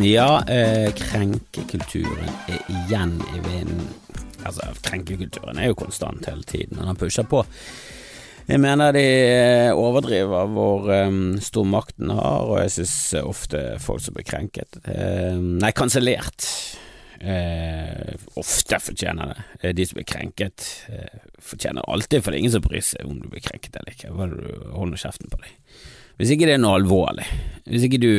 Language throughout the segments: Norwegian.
Ja, eh, krenkekulturen er igjen i vinden. Altså, krenkekulturen er jo konstant hele tiden, og den pusher på. Jeg mener de eh, overdriver hvor um, stor makten har, og jeg synes ofte folk som blir krenket eh, Nei, kansellert. Eh, ofte fortjener det. Eh, de som blir krenket, eh, fortjener alltid, for det er ingen som bryr seg om du blir krenket eller ikke. Bare du kjeften på deg. Hvis ikke det er noe alvorlig, hvis ikke du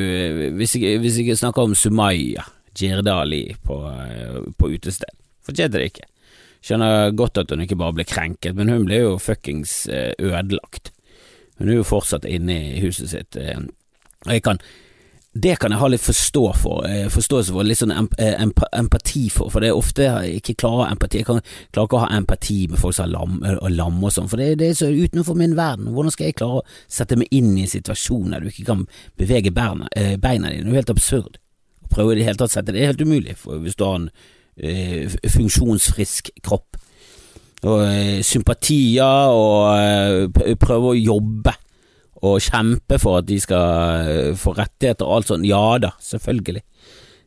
Hvis ikke, hvis ikke snakker om Sumaya Jirdali på, på utested, fortjente det ikke. Skjønner godt at hun ikke bare ble krenket, men hun ble jo fuckings ødelagt. Hun er jo fortsatt inne i huset sitt. Og jeg kan det kan jeg ha litt forstå for, forståelse for, litt sånn empati for, for det er ofte jeg ikke klarer empati. Jeg kan, klarer ikke å ha empati med folk som har lam, og lam og sånn, for det, det, er så utenfor min verden. Hvordan skal jeg klare å sette meg inn i en situasjon der du ikke kan bevege beina, beina dine? Det er jo helt absurd. Å prøve i det hele tatt å sette det er helt umulig for, hvis du har en eh, funksjonsfrisk kropp. Og eh, sympatier og eh, prøve å jobbe og kjempe for at de skal eh, få rettigheter og alt sånt. Ja da, selvfølgelig.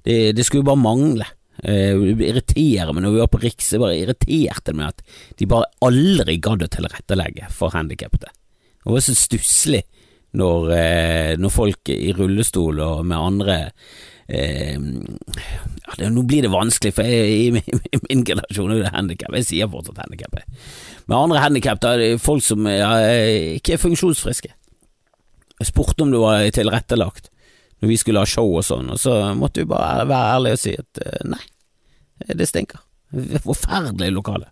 Det, det skulle bare mangle. Eh, det irriterer meg når vi var på Riks, det bare irriterte meg at de bare aldri gadd å tilrettelegge for handikappede. Det var så stusslig når, eh, når folk i rullestol og med andre eh, ja, det, Nå blir det vanskelig, for jeg, i, min, i min generasjon er det handikap. Jeg sier fortsatt handikap. Med andre handikap, er folk som ja, ikke er funksjonsfriske. Jeg spurte om det var tilrettelagt når vi skulle ha show og sånn, og så måtte vi bare være ærlige og si at nei, det stinker. Forferdelig lokale.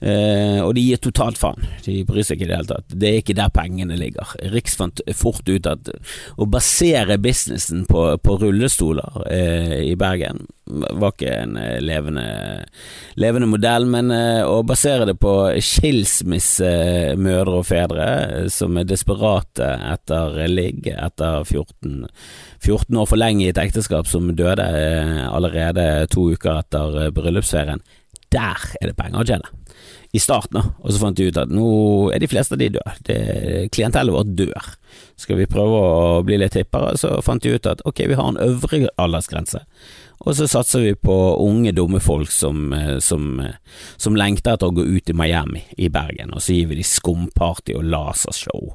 Eh, og de gir totalt faen. De bryr seg ikke i det hele tatt. Det er ikke der pengene ligger. Riks fant fort ut at å basere businessen på, på rullestoler eh, i Bergen var ikke en eh, levende, levende modell, men eh, å basere det på skilsmissemødre og fedre som er desperate etter ligg etter 14, 14 år for lenge i et ekteskap som døde eh, allerede to uker etter bryllupsferien, der er det penger å tjene i starten, og så fant de ut at nå er de fleste av de døde. Klientellet vårt dør. Skal vi prøve å bli litt hippere, så fant de ut at ok, vi har en øvre aldersgrense, og så satser vi på unge, dumme folk som, som, som lengter etter å gå ut i Miami i Bergen, og så gir vi de skumparty og lasershow.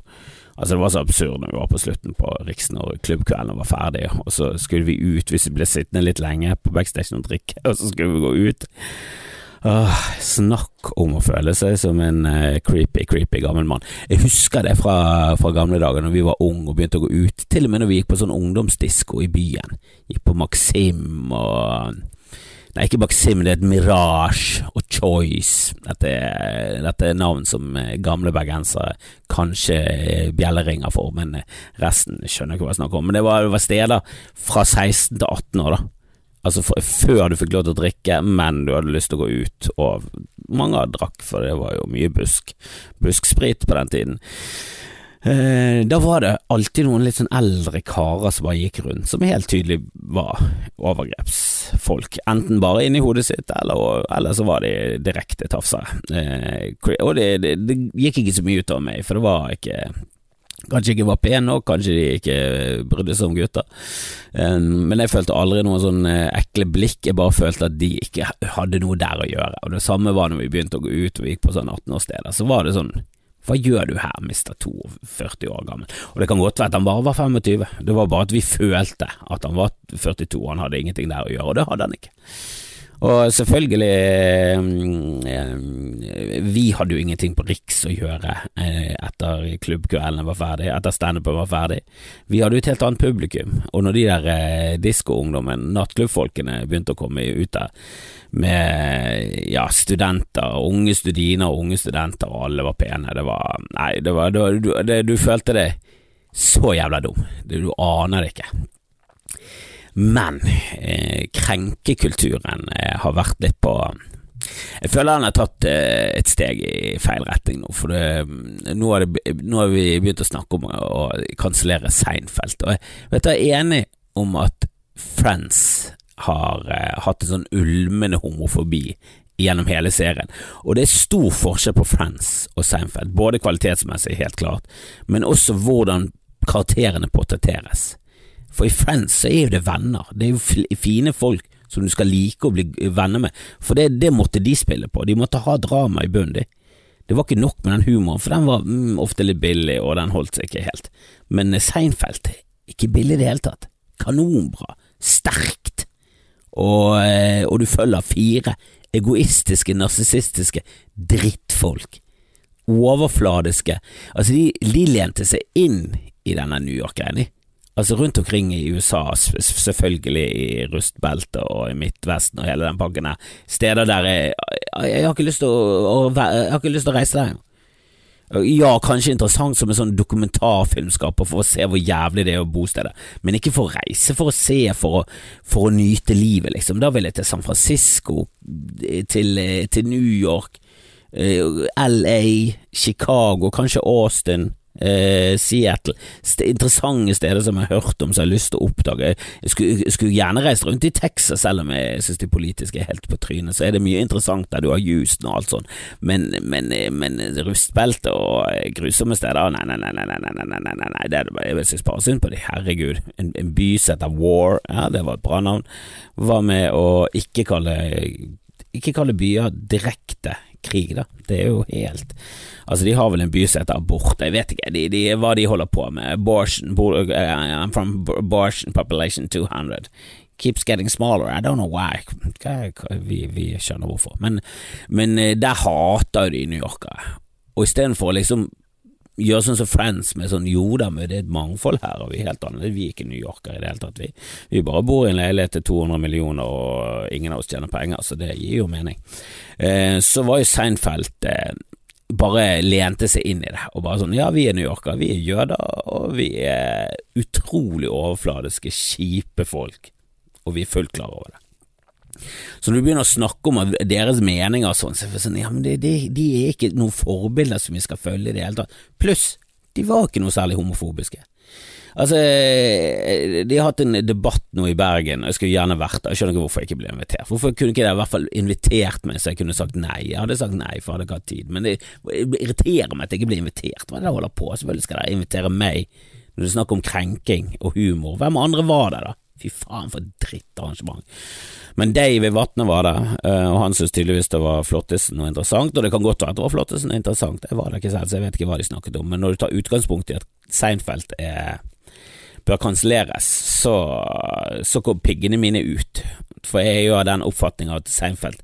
Altså Det var så absurd når vi var på slutten på Riksen og klubbkvelden var ferdig, og så skulle vi ut hvis vi ble sittende litt lenge på backstage og drikke, og så skulle vi gå ut. Åh, snakk om å føle seg som en uh, creepy, creepy gammel mann. Jeg husker det fra, fra gamle dager når vi var unge og begynte å gå ut, til og med når vi gikk på sånn ungdomsdisko i byen. Gikk på Maxim og Nei, ikke Maxim, det er et Mirage og Choice. Dette, dette er navn som eh, gamle bergensere kanskje bjelleringer for, men eh, resten skjønner jeg ikke hva jeg snakker om. Men det var, det var steder fra 16 til 18 år, da Altså for, før du fikk lov til å drikke, men du hadde lyst til å gå ut, og mange drakk, for det var jo mye busk, busksprit på den tiden. Eh, da var det alltid noen litt sånn eldre karer som bare gikk rundt, som helt tydelig var overgrepsfolk. Enten bare inni hodet sitt, eller, eller så var de direkte tafsere. Eh, og det, det, det, gikk ikke så mye ut av meg, for det var ikke Kanskje ikke var pen nok, kanskje de ikke brydde seg om gutter. Um, men jeg følte aldri noen sånn uh, ekle blikk, jeg bare følte at de ikke hadde noe der å gjøre. Og Det samme var når vi begynte å gå ut og vi gikk på sånn 18-årssteder. Så var det sånn hva gjør du her, mister 42 år gammel? Og det kan godt være at han bare var 25, det var bare at vi følte at han var 42, han hadde ingenting der å gjøre, og det hadde han ikke. Og selvfølgelig eh, Vi hadde jo ingenting på Riks å gjøre eh, etter klubbkveldene var ferdig, etter standupen var ferdig. Vi hadde jo et helt annet publikum, og når de der eh, diskoungdommen, nattklubbfolkene, begynte å komme ut der med ja, studenter, unge studiner og unge studenter, og alle var pene, det var Nei, det var, det var du, det, du følte det så jævla dum. Du aner det ikke. Men eh, krenkekulturen eh, har vært litt på jeg føler han har tatt eh, et steg i feil retning nå, for det, nå, har det, nå, har vi begynt å snakke om å kansellere Seinfeld. Og jeg, jeg er enig om at Friends har eh, hatt en sånn ulmende homofobi gjennom hele serien. Og det er stor forskjell på Friends og Seinfeld, både kvalitetsmessig, helt klart, men også hvordan karakterene portretteres. For i Friends så er jo det venner, det er jo fine folk som du skal like å bli venner med, for det, det måtte de spille på, de måtte ha drama i bunnen, de. Det var ikke nok med den humoren, for den var mm, ofte litt billig, og den holdt seg ikke helt. Men Seinfeld, ikke billig i det hele tatt. Kanonbra, sterkt, og, eh, og du følger fire egoistiske, narsissistiske drittfolk. Overfladiske. Altså, de, de lente seg inn i denne New York-greia, Altså rundt omkring i USA, selvfølgelig i rustbeltet og i Midtvesten og hele den pakken her, steder der jeg, jeg, har ikke lyst til å, jeg har ikke lyst til å reise der. Ja, kanskje interessant som en sånn dokumentarfilmskaper for å se hvor jævlig det er å bo stedet, men ikke for å reise for å se, for å, for å nyte livet, liksom. Da vil jeg til San Francisco, til, til New York, eh, LA, Chicago, kanskje Austin eh, Seattle. St interessante steder som jeg har hørt om som jeg har lyst til å oppdage. Jeg skulle, skulle gjerne reist rundt i Texas, selv om jeg synes de politiske er helt på trynet. Så er det mye interessant der du har Houston og alt sånt, men, men, men rustbelte og grusomme steder Nei, nei, nei, nei, nei, nei, nei, nei, nei. Det er jeg synes bare synd på de, herregud. En, en by som heter War, ja, det var et bra navn. Hva med å ikke kalle ikke kalle byer direkte krig, da. Det er jo helt Altså, de har vel en by som heter abort, jeg vet ikke de, de, hva de holder på med. Abortion, I'm from abortion population 200. Keeps getting smaller, I don't know why. Vi, vi skjønner hvorfor. Men, men eh, der hater de New Yorkere. Og istedenfor å liksom gjøre sånn som Friends med sånn jo da, men det er et mangfold her, og vi er helt annerledes. Vi er ikke New Yorker i det hele tatt, vi. Vi bare bor i en leilighet til 200 millioner, og ingen av oss tjener penger, så det gir jo mening. Eh, så var jo Seinfeld eh, bare lente seg inn i det, og bare sånn ja, vi er New Yorker, vi er jøder, og vi er utrolig overfladiske, kjipe folk, og vi er fullt klar over det. Så når du begynner å snakke om deres meninger og sånn, så er det sånn, ja, men de, de, de er ikke noen forbilder som vi skal følge i det hele tatt. Pluss, de var ikke noe særlig homofobiske. Altså, de har hatt en debatt nå i Bergen, og jeg skulle gjerne vært der, jeg skjønner ikke hvorfor jeg ikke ble invitert. Hvorfor kunne ikke de i hvert fall invitert meg så jeg kunne sagt nei? Jeg hadde sagt nei, for jeg hadde ikke hatt tid, men det, irriterer meg at jeg ikke blir invitert. Hva er det de holder på? Selvfølgelig skal de invitere meg når det er snakk om krenking og humor. Hvem andre var det, da? Fy faen, for et drittarrangement. Men Dave Vatne var der, eh, og han syntes tydeligvis det var flottesen og interessant, og det kan godt være at det var flottesen og interessant, jeg var det ikke selv, så jeg vet ikke hva de snakket om, men når du tar utgangspunkt i at Seinfeld er bør kanselleres, så, så kom piggene mine ut. For jeg er jo av den oppfatning at Seinfeld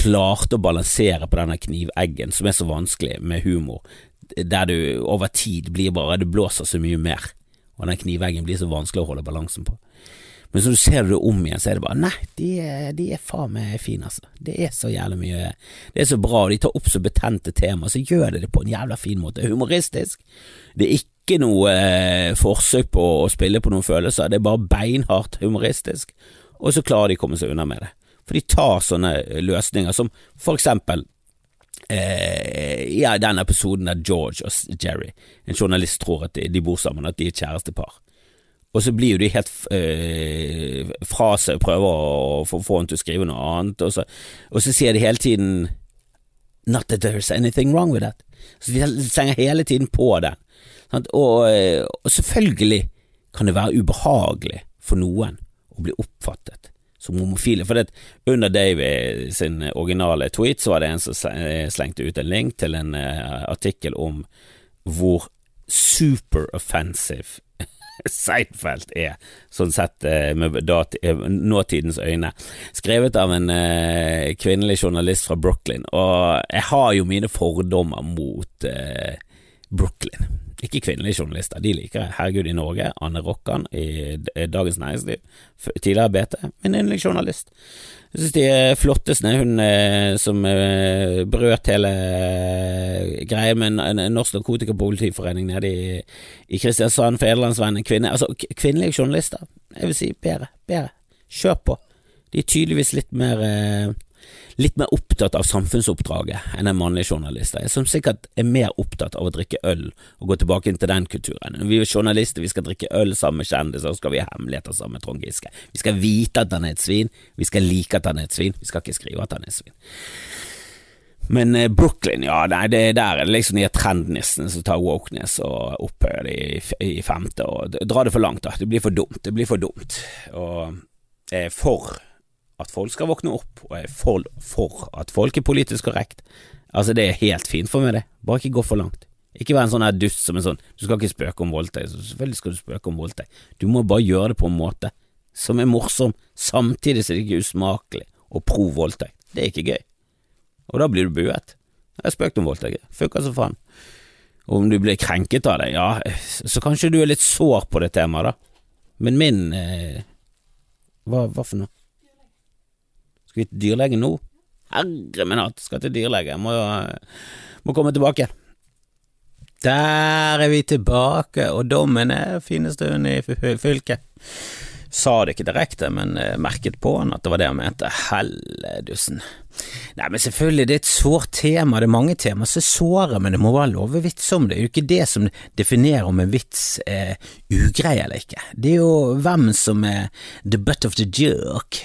klarte å balansere på denne kniveggen som er så vanskelig med humor, der du over tid blir bare Du blåser så mye mer, og den kniveggen blir så vanskelig å holde balansen på. Men så du ser det om igjen, så er det bare Nei, de er, de er faen meg fine, altså. Det er så jævlig mye Det er så bra, de tar opp så betente temaer, så gjør de det på en jævla fin måte. Humoristisk. Det er ikke noe eh, forsøk på å spille på noen følelser, det er bare beinhardt humoristisk, og så klarer de å komme seg unna med det. For de tar sånne løsninger som for eksempel eh, ja, den episoden der George og Jerry, en journalist, tror at de, de bor sammen, at de er kjærestepar og så blir jo de helt øh, fra seg og prøver å få, få han til å skrive noe annet, og så, og så, sier de hele tiden Not that there's anything wrong with that. Så de slenger hele tiden på den. Og, øh, og, selvfølgelig kan det være ubehagelig for noen å bli oppfattet som homofile. For det, under Davy sin originale tweet så var det en som slengte ut en link til en uh, artikkel om hvor super offensive Seinfeld er, sånn sett eh, med eh, nåtidens øyne. Skrevet av en eh, kvinnelig journalist fra Brooklyn, og jeg har jo mine fordommer mot eh, Brooklyn. Ikke kvinnelige journalister, de liker jeg. Herregud, i Norge. Anne Rokkan i Dagens Næringsliv, tidligere BT, min yndlingsjournalist. journalist. Jeg synes de er flotteste, hun eh, som eh, brøt hele eh, greia med en Norsk Narkotikapolitiforening nede i Kristiansand, Federlandsvennen, kvinne, altså kvinnelige journalister. Jeg vil si bedre, bedre. Kjør på. De er tydeligvis litt mer litt mer opptatt av samfunnsoppdraget enn en mannlig journalist er, som sikkert er mer opptatt av å drikke øl og gå tilbake inn til den kulturen. Vi er journalister, vi skal drikke øl sammen med kjendiser, så skal vi ha hemmeligheter sammen med Trond Giske. Vi skal vite at han er et svin, vi skal like at han er et svin, vi skal ikke skrive at han er et svin. Men eh, Brooklyn, ja, nei, det er der liksom de trendnissene som tar wokeness og opphøyer det i, femte, og drar det for langt, da. Det blir for dumt. Det blir for dumt. Og er for at folk skal våkne opp, og jeg er for, for at folk er politisk korrekt. Altså, det er helt fint for meg, det. Bare ikke gå for langt. Ikke være en sånn her dust som en sånn Du skal ikke spøke om voldtekt, selvfølgelig skal du spøke om voldtekt. Du må bare gjøre det på en måte som er morsom, samtidig som det ikke er usmakelig og pro voldtekt. Det er ikke gøy. Og da blir du buet. Jeg har spøkt om voldtekt, funker som faen. Og om du blir krenket av det, ja, så kanskje du er litt sår på det temaet, da. Men min eh, hva, hva for noe? Skal vi til dyrlegen nå? Herre min hatt, skal til dyrlege. Må, må komme tilbake. Der er vi tilbake, og dommen er fineste hund i fylket. Sa det ikke direkte, men eh, merket på han at det var det han mente. Helledussen. Nei, men selvfølgelig, det er et sårt tema, det er mange temaer som sårer, men det må være lov å vitse om det. Det er jo ikke det som definerer om en vits er ugrei eller ikke. Det er jo hvem som er the butt of the joke.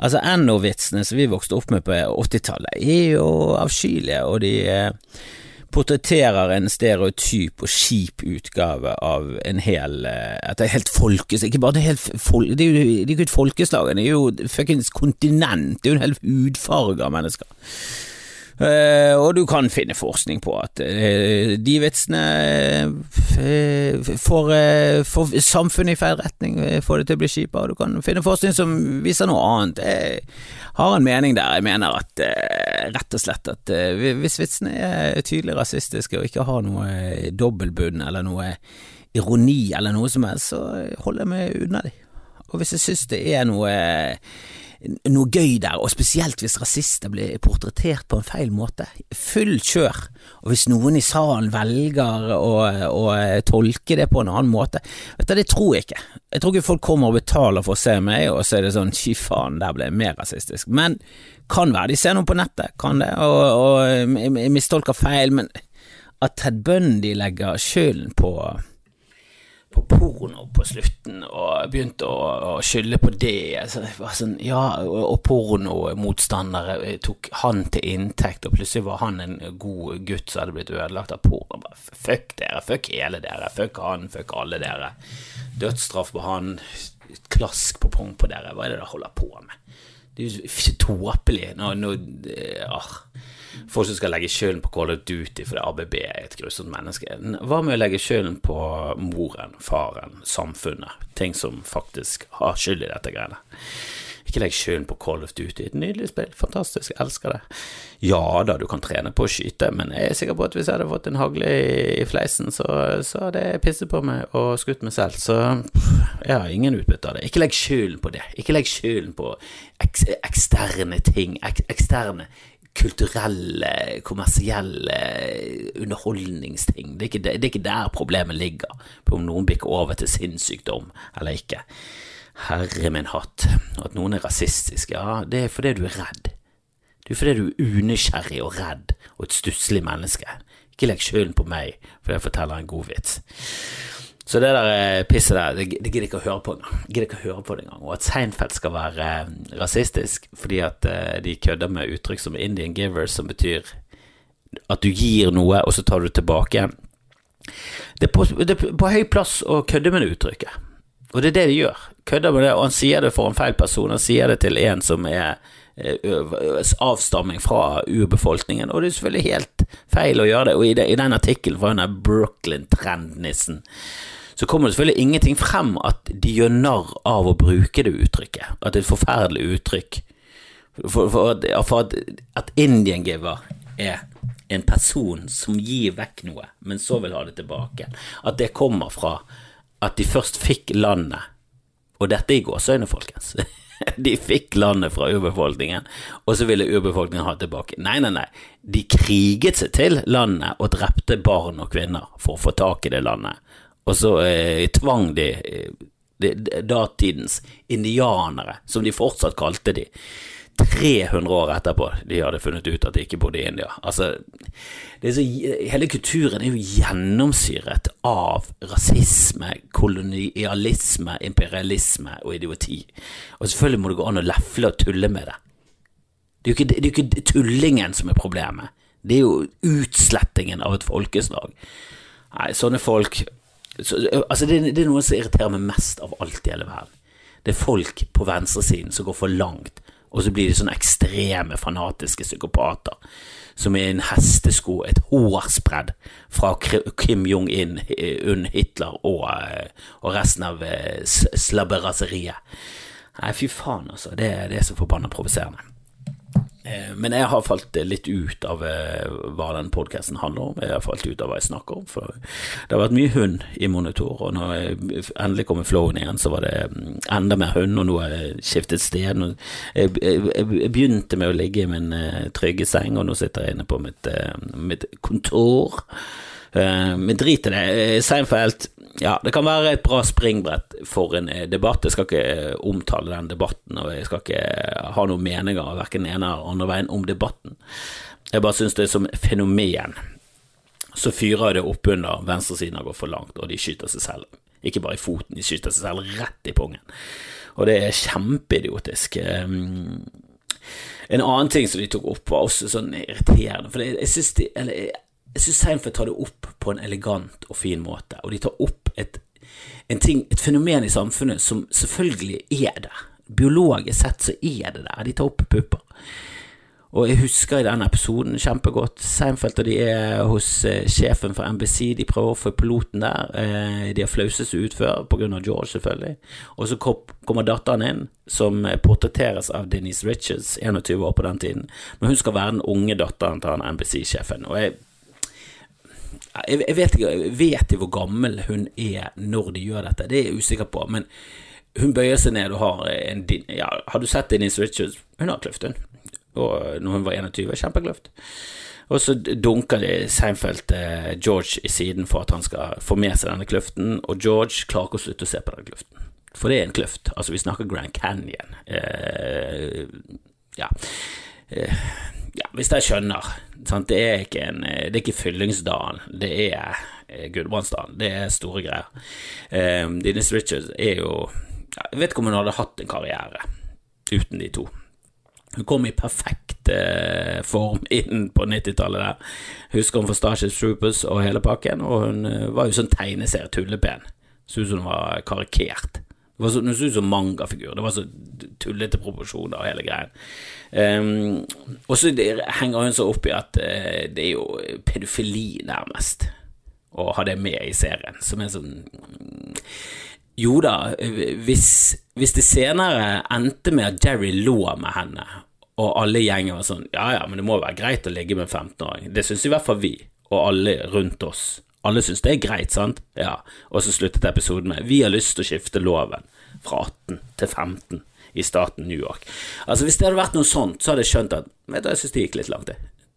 Altså, NO-vitsene som vi vokste opp med på 80-tallet, er jo avskyelige, og de er portretterer en stereotyp og kjip utgave av en hel eh, et helt folkeslag Ikke bare det, helt folk, det er jo det er ikke et folkeslag, det er jo fuckings kontinent, det er jo en hel hudfarge av mennesker. Uh, og du kan finne forskning på at uh, de vitsene uh, får, får, samfunnet i feil retning, får det til å bli kjipere. Du kan finne forskning som viser noe annet. Jeg har en mening der. Jeg mener at rett og slett at hvis vitsene er tydelig rasistiske og ikke har noe dobbeltbunn eller noe ironi eller noe som helst, så holder jeg meg unna de. Og hvis jeg synes det er noe noe gøy der, og spesielt hvis rasister blir portrettert på en feil måte. Full kjør. Og hvis noen i salen velger å, å tolke det på en annen måte, vet du, det tror jeg ikke. Jeg tror ikke folk kommer og betaler for å se meg, og så er det sånn fy faen, der ble jeg mer rasistisk. Men kan være de ser noe på nettet, kan det, og, og mistolker feil, men at Ted Bundy legger skylden på på porno på slutten og begynte å, å skylde på det. Så det sånn, ja, og pornomotstandere eh, tok han til inntekt, og plutselig var han en god gutt som hadde blitt ødelagt av porno. Bare, fuck dere, fuck hele dere, fuck han, fuck alle dere. Dødsstraff på han, klask på pung på dere. Hva er det dere holder på med? Det er jo tåpelig når, når ah. Folk som skal legge skylden på Call of Duty fordi ABB er et grusomt menneske. Hva med å legge skylden på moren, faren, samfunnet? Ting som faktisk har skyld i dette greiene. Ikke legg skylden på Call of Duty. Et nydelig spill. Fantastisk. Jeg elsker det. Ja da, du kan trene på å skyte, men jeg er sikker på at hvis jeg hadde fått en hagle i, fleisen, så, så hadde jeg pisset på meg og skutt meg selv. Så jeg har ingen utbytte av det. Ikke legg skylden på det. Ikke legg skylden på ek eksterne ting. Ek eksterne kulturelle, kommersielle underholdningsting. Det er, ikke, det er ikke der problemet ligger, på om noen bikker over til sinnssykdom eller ikke. Herre min hatt, at noen er rasistiske, ja, det er fordi du er redd. Det er fordi du er unysgjerrig og redd og et stusslig menneske. Ikke legg skylden på meg fordi jeg forteller en god vits. Så det der eh, pisset der, det, det gidder ikke å høre på engang. Gidder ikke å høre på det engang. Og at Seinfeld skal være eh, rasistisk fordi at eh, de kødder med uttrykk som Indian givers, som betyr at du gir noe, og så tar du tilbake. Det er på, det er på høy plass å kødde med det uttrykket. Og det er det de gjør. Kødder med det, og han sier det for en feil person. Han sier det til en som er avstamming fra urbefolkningen, og det er selvfølgelig helt feil å gjøre det. Og i, den artikkelen fra der Brooklyn-trendnissen så kommer det selvfølgelig ingenting frem at de gjør narr av å bruke det uttrykket. At det er et forferdelig uttrykk. For, for, at, for at, at Indian giver er en person som gir vekk noe, men så vil ha det tilbake. At det kommer fra at de først fikk landet, og dette i gåseøyne, folkens. De fikk landet fra urbefolkningen, og så ville urbefolkningen ha det tilbake. Nei, nei, nei. De kriget seg til landet og drepte barn og kvinner for å få tak i det landet og så eh, tvang de, de, de, datidens indianere, som de fortsatt kalte de, 300 år etterpå de hadde funnet ut at de ikke bodde i India. Altså, så, hele kulturen er jo gjennomsyret av rasisme, kolonialisme, imperialisme og idioti. Og selvfølgelig må det gå an å lefle og tulle med det. Det er jo ikke, er ikke tullingen som er problemet. Det er jo utslettingen av et folkeslag. Nei, sånne folk så, Altså, det, det, er noe som irriterer meg mest av alt i hele verden. Det er folk på venstresiden som går for langt, og så blir de sånne ekstreme, fanatiske psykopater som er en hestesko, et hårspredd fra Kim Jong-in, Un Hitler og, eh, og, resten av eh, slabberaseriet. Nei, fy faen, altså. Det, det er så forbanna provoserende. Eh, men jeg har falt litt ut av eh, hva den podkasten handler om. Jeg har falt ut av hva jeg snakker om. For det har vært mye hund i monitor, og når jeg endelig kom i flowen igjen, så var det mm, enda mer hund, og nå har jeg skiftet sted. Jeg, begynte med å ligge i min eh, trygge seng, og nå sitter jeg inne på mitt, mitt kontor. Men drit i det. Seinfeld ja, det kan være et bra springbrett for en eh, debatt. Jeg skal ikke eh, omtale den debatten, og jeg skal ikke eh, ha noen meninger verken ene eller andre veien om debatten. Jeg bare synes det er som fenomen så fyrer det opp under venstresiden har gått for langt, og de skyter seg selv. Ikke bare i foten, de skyter seg selv rett i pungen. Og det er kjempeidiotisk. Ehm, en annen ting som de tok opp, var også sånn irriterende. For jeg syns de Eller jeg syns Seinfeld tar det opp på en elegant og fin måte, og de tar opp et, ting, et fenomen i samfunnet som selvfølgelig er der. Biologisk sett så er det der. De tar opp pupper. Og jeg husker i den episoden kjempegodt. Seinfeld og de er hos eh, sjefen for NBC. De prøver å få piloten der. Eh, de har flauset seg ut før, på grunn av George, selvfølgelig. Og så kommer datteren inn, som portretteres av Denise Richards, 21 år på den tiden. Men hun skal være den unge datteren til han NBC-sjefen. Og jeg jeg, jeg vet ikke vet hvor gammel hun er når de gjør dette, det er jeg usikker på. Men hun bøyer seg ned og har en ja, Har du sett Denise Richards? Hun har kløft, hun. Og når hun var 21, kjempekløft. Og så dunker Seinfeld eh, George i siden for at han skal få med seg denne kløften, og George klarer ikke å slutte å se på den kløften. For det er en kløft. Altså, vi snakker Grand Canyon. Eh, ja. Eh, ja, hvis jeg skjønner. Sant? Det er ikke en Det er ikke Fyllingsdalen, det er eh, Gudbrandsdalen. Det er store greier. Um, Dennis Richards er jo Jeg vet ikke om hun hadde hatt en karriere uten de to. Hun kom i perfekt uh, form inn på 90-tallet der. Husker hun fra Starship Troopers og hele pakken, og hun uh, var jo sånn tegneserie-tullepen. Så ut som hun var karikert. Det var så, så ut som mangafigur. Det var så tullete proporsjoner og hele greien. Um, og så henger hun så opp i at uh, det er jo pedofili, nærmest, å ha det med i serien, som er sånn Jo da, hvis, hvis det senere endte med at Jerry lå med henne, og alle gjenger var sånn Ja ja, men det må være greit å ligge med en 15-åring. Det syns i hvert fall vi, og alle rundt oss. Alle syns det er greit, sant? Ja. Og så sluttet episoden med Vi har lyst til å skifte loven fra 18 til 15 i staten New York. Altså Hvis det hadde vært noe sånt, så hadde jeg skjønt at vet du, jeg synes det gikk litt langt.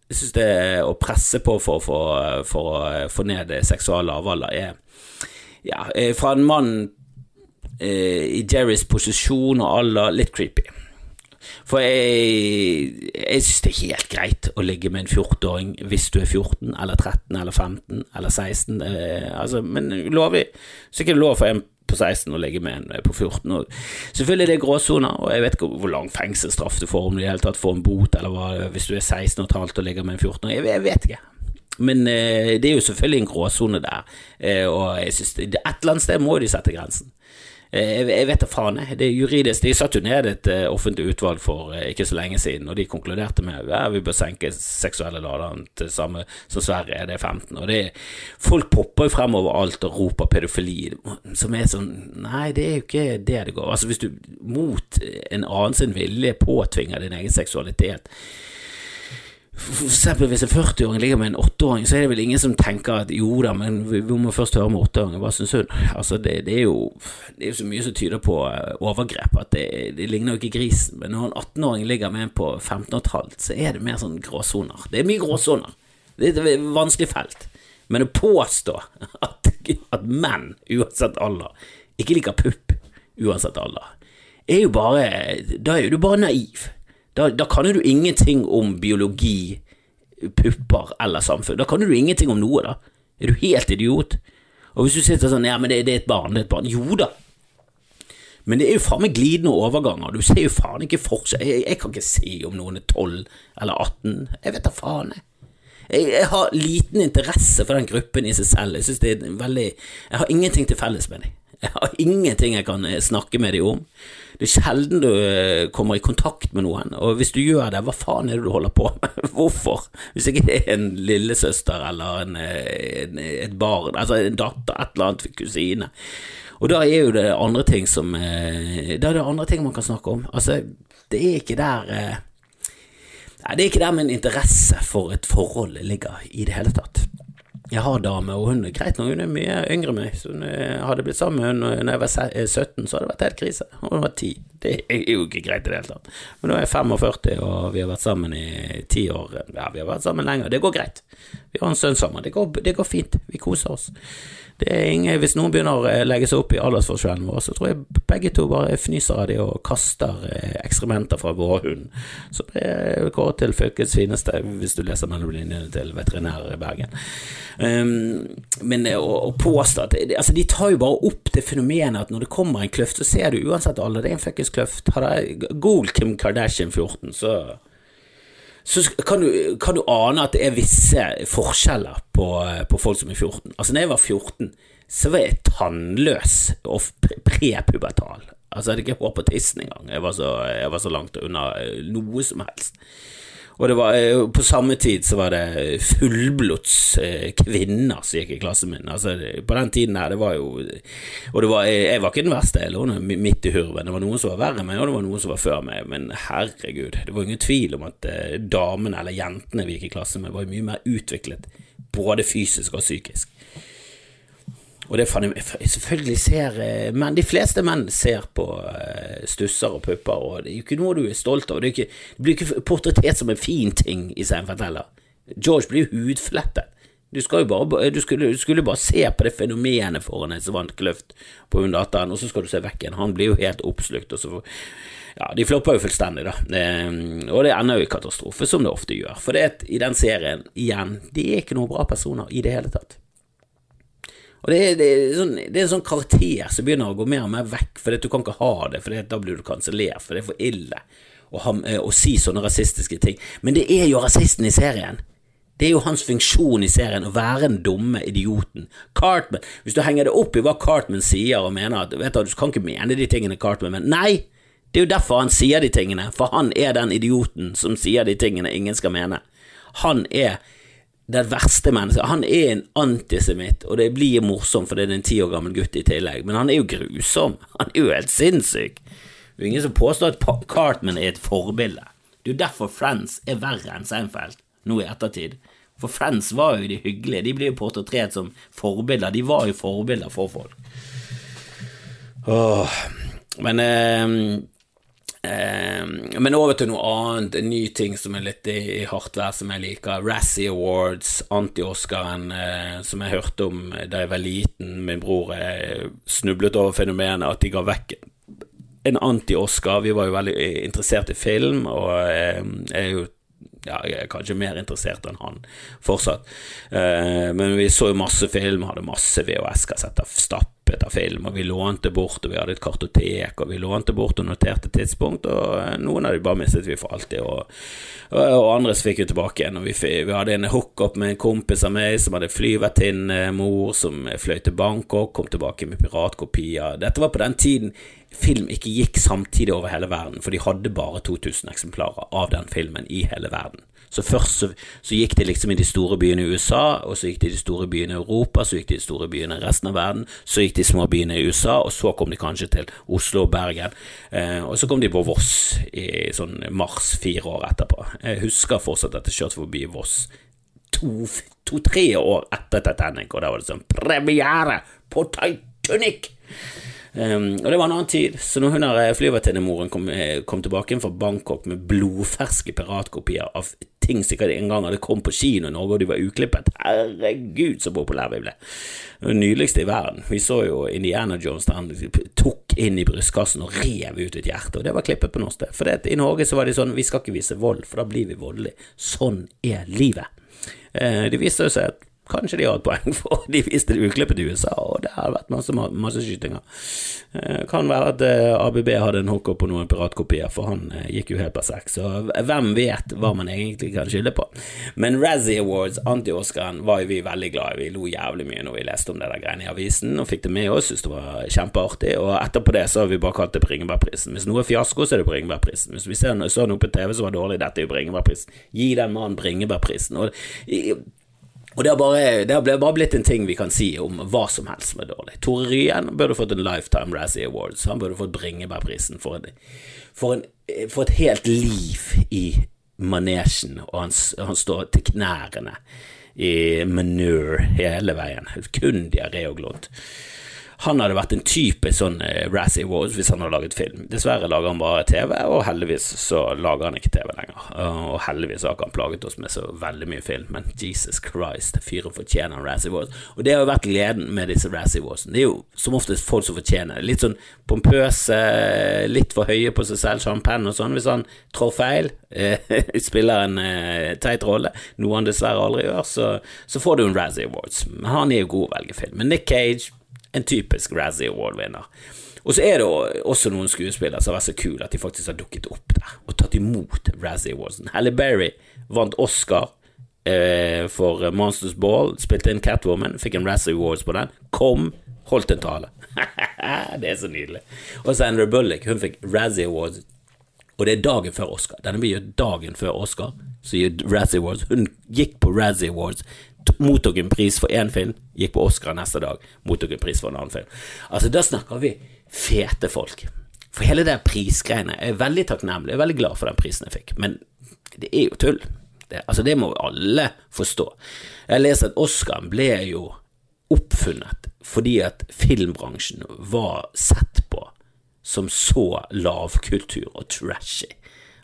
Jeg synes det å presse på for, for, for å få ned seksual lavalder er ja, fra en mann eh, i Jerrys posisjon og alder litt creepy. For jeg, jeg synes det er helt greit å ligge med en 14-åring hvis du er 14 eller 13 eller 15 eller 16, eh, altså, men lovlig. Så ikke det lov for en på 16 å ligge med en på 14. Og selvfølgelig er det gråsoner, og jeg vet ikke hvor lang fengselsstraff du får om du i det hele tatt får en bot, eller hva, hvis du er 16 og et halvt og ligger med en 14 jeg, jeg vet ikke. Men eh, det er jo selvfølgelig en gråsone der, eh, og jeg synes det, et eller annet sted må de sette grensen. Eh, jeg vet da faen, jeg. Det er juridisk. De satte jo ned et uh, offentlig utvalg for uh, ikke så lenge siden, og de konkluderte med at vi bør senke seksuelle laderen til samme som Sverige, det er 15. Og det, folk popper jo fremover alt og roper pedofili, som er sånn Nei, det er jo ikke det det går. Altså, hvis du mot en annen sin vilje påtvinger din egen seksualitet eksempel hvis en 40-åring ligger med en 8-åring, så er det vel ingen som tenker at jo da, men vi, må først høre med 8-åringen, hva syns hun? Altså, det, det, er jo, det, er jo, så mye som tyder på uh, overgrep at det, det, ligner jo ikke grisen. Men når en 18-åring ligger med en på 15,5, så er det mer sånn gråsoner. Det er mye gråsoner. Det er et vanskelig felt. Men å påstå at, at menn, uansett alder, ikke liker pupp uansett alder, er jo bare Da er jo du bare naiv. Da, da kan du ingenting om biologi, pupper eller samfunn. Da kan du ingenting om noe, da. Er du helt idiot? Og hvis du sitter sånn Ja, men det, det er et barn, det er et barn. Jo da. Men det er jo faen meg glidende overganger. Du ser jo faen ikke forskjell. Jeg, jeg, kan ikke si om noen er 12 eller 18. Jeg vet da faen, jeg. Jeg, jeg, har liten interesse for den gruppen i seg selv. Jeg synes det er veldig Jeg har ingenting til felles med dem. Jeg har ingenting jeg kan eh, snakke med dem om. Det er sjelden du eh, kommer i kontakt med noen, og hvis du gjør det, hva faen er det du holder på med? Hvorfor? Hvis ikke det er en lillesøster eller en, eh, en, et barn, altså en datter, et eller annet kusine. Og da er jo det andre ting som Da er det andre ting man kan snakke om. Altså, det er ikke der Nei, det er ikke der min interesse for et forhold ligger i det hele tatt. Jeg har dame, og hun er greit nok, hun er mye yngre enn meg. Så hun eh, hadde blitt sammen med henne da jeg var 17, eh, så hadde det vært helt krise. Og hun var 10. Det er jo ikke greit i det hele tatt. Men nå er jeg 45, og vi har vært sammen i ti år. Ja, vi har vært sammen lenger. Det går greit. Vi har en sønn sammen. Det går, det går fint. Vi koser oss. Ingen, hvis noen begynner å legge seg opp i aldersforskjellen vår, så tror jeg begge to bare fnyser av det og kaster eh, ekskrementer fra vår hund. Så det går til fylkets fineste, hvis du leser mellom linjene til veterinærer i Bergen. Um, men å, påstå at altså, De tar jo bare opp det fenomenet at når det kommer en kløft, så ser du uansett alle, det er en fuckings kløft. Har det Gold Kim Kardashian 14, så så kan du, kan du, ane at det er visse forskjeller på, på, folk som er 14. Altså, når jeg var 14, så var jeg tannløs og prepubertal. Altså, jeg hadde ikke hår på tissen engang. Jeg var så, jeg var så langt unna noe som helst. Og det var, eh, på samme tid så var det fullblods eh, kvinner som gikk i klassen min. Altså, på den tiden her, det var jo Og det var, jeg var ikke den verste, jeg lå midt i hurven. Det var noen som var verre enn meg, og det var noen som var før meg. Men herregud, det var ingen tvil om at eh, damene, eller jentene vi gikk i klasse med, var mye mer utviklet, både fysisk og psykisk. Og det fant jeg Selvfølgelig ser eh, menn De fleste menn ser på uh, stusser og pupper, og det er jo ikke noe du er stolt av. Det, ikke, det blir ikke portrettert som en fin ting i Seinfeld heller. George blir jo hudflettet. Du, bare, du, skulle, du skulle bare se på det fenomenet foran en som vant kløft på hun datteren, og så skal du se vekk igjen. Han blir jo helt oppslukt, og så Ja, de flopper jo fullstendig, da. Det, og det ender jo i katastrofe, som det ofte gjør. For det, i den serien, igjen, de er ikke noen bra personer i det hele tatt. Og det er, det, er sånn, det er, en sånn karakter som begynner å gå mer og mer vekk, for du kan ikke ha det, for da blir du kansellert, for det er for ille å, ha, eh, å, si sånne rasistiske ting. Men det er jo rasisten i serien. Det er jo hans funksjon i serien, å være den dumme idioten. Cartman, Hvis du henger det opp i hva Cartman sier og mener at vet du, du kan ikke mene de tingene Cartman mener Nei, det er jo derfor han sier de tingene, for han er den idioten som sier de tingene ingen skal mene. Han er det verste mennesket. Han er en antisemitt, og det blir morsomt fordi det er en ti år gammel gutt i tillegg, men han er jo grusom. Han er jo helt sinnssyk. Det er ingen som påstår at Cartman er et forbilde. Det er jo derfor Friends er verre enn Seinfeld nå i ettertid. For Friends var jo de hyggelige, de blir jo portrettert som forbilder. De var jo forbilder for folk. Åh. Men Eh, men over til noe annet, en ny ting som er litt i, hardt vær, som jeg liker. Razzie Awards, anti-Oscaren, eh, som jeg hørte om da jeg var liten. Min bror eh, snublet over fenomenet at de ga vekk en anti-Oscar. Vi var jo veldig interessert i film, og jeg er jo ja, jeg er kanskje mer interessert enn han fortsatt. Eh, men vi så jo masse film, hadde masse VHS-kassetter stappet av film, og vi lånte bort, og vi hadde et kartotek, og vi lånte bort og noterte tidspunkt, og eh, noen av de bare mistet vi for alltid, og, og, og andre fikk vi tilbake igjen. Og vi, vi hadde en hookup med en kompis av meg som hadde flyvertinnemor som fløy til Bangkok, kom tilbake med piratkopier. Dette var på den tiden film ikke gikk samtidig over hele verden, for de hadde bare 2000 eksemplarer av den filmen i hele verden. Så først så, så, gikk de liksom i de store byene i USA, og så gikk de i de store byene i Europa, så gikk de i de store byene i resten av verden, så gikk de små byene i USA, og så kom de kanskje til Oslo og Bergen, eh, og så kom de på Voss i sånn mars fire år etterpå. Jeg husker fortsatt at jeg kjørte forbi Voss to-tre to, år etter Titanic, og da var det sånn premiere på Titanic! Um, og det var en annen tid, så når hun der eh, flyvertinnemoren kom, eh, kom tilbake fra Bangkok med blodferske piratkopier av ting ikke en gang hadde kommet på kino i Norge, og de var uklippet Herregud, så populære vi ble. Det nydeligste i verden. Vi så jo Indiana Jones der han tok inn i brystkassen og rev ut et hjerte, og det var klippet på norsk. For det, i Norge så var det sånn, vi skal ikke vise vold, for da blir vi voldelige. Sånn er livet. Uh, det viste seg at Kanskje de har et poeng, for de viste det uklippet i USA, og det har vært masse masse skytinger. kan være at eh, ABB hadde en hooker på noen piratkopier, for han eh, gikk jo helt berserk, så hvem vet hva man egentlig kan skylde på. Men Razzie Awards, anti-Oscaren, var jo vi veldig glad i. Vi lo jævlig mye når vi leste om det der greiene i avisen, og fikk det med oss, syntes det var kjempeartig, og etterpå det så har vi bare kalt det Bringebærprisen. Hvis noe er fiasko, så er det Bringebærprisen. Hvis vi ser så noe på TV som var dårlig, dette er jo Bringebærprisen. Gi den mannen Bringebærprisen. Og og det har, bare, det har, bare, blitt en ting vi kan si om hva som helst som er dårlig. Tore Ryen burde fått en Lifetime Razzie Awards. Han burde fått Bringebærprisen for, for, for, et helt liv i manesjen, og han, han står til knærne i manure hele veien. Kun diaré og glunt. Han hadde vært en type sånn uh, Razzie Awards hvis han hadde laget film. Dessverre lager han bare TV, og heldigvis så lager han ikke TV lenger. Uh, og heldigvis har ikke han plaget oss med så veldig mye film, men Jesus Christ, fyren fortjener en Razzie Awards. Og det har jo vært gleden med disse Razzie Warsene. Det er jo som oftest folk som fortjener det. Litt sånn pompøse, litt for høye på seg selv, champagne og sånn. Hvis han trår feil, uh, spiller en teit rolle, noe han dessverre aldri gjør, så, så får du en Razzie Awards. Han er jo god å velge film. Men Nick Cage en typisk Razzie Award-vinner. Og så er det også noen skuespillere som har vært så kule at de faktisk har dukket opp der og tatt imot Razzie Awardsen. Halle Berry vant Oscar eh, for Monsters Ball, spilte inn Catwoman, fikk en Razzie Awards på den. Kom, holdt en tale. det er så nydelig. Og Sandra Bullock, hun fikk Razzie Awards, og det er dagen før Oscar. Denne blir jo dagen før Oscar, så Razzie Awards. Hun gikk på Razzie Awards mottok en pris for én film, gikk på Oscar neste dag, mottok en pris for en annen film. Altså, da snakker vi fete folk. For hele det prisgreiene jeg er veldig takknemlig, jeg er veldig glad for den prisen jeg fikk, men det er jo tull. Det, altså, det må alle forstå. Jeg leser at Oscaren ble jo oppfunnet fordi at filmbransjen var sett på som så lavkultur og trashy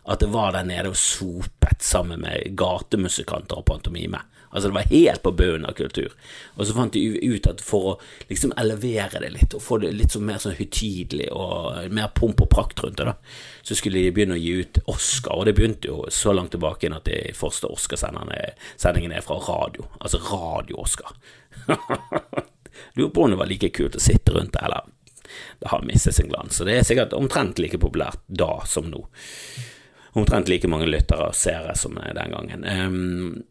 at det var der nede og sopet sammen med gatemusikanter og pantomime. Altså Det var helt på bunnen av kultur. Og så fant de ut at for å liksom elevere det litt, og få det litt sånn mer sånn høytidelig og mer pomp og prakt rundt det, da, så skulle de begynne å gi ut Oscar. Og det begynte jo så langt tilbake inn at de første Oscarsendingene er fra radio. Altså Radio-Oscar. Lurer på om det var like kult å sitte rundt det, eller det har mistet sin glans. Så det er sikkert omtrent like populært da som nå. Omtrent like mange lyttere og seere som den gangen. Um,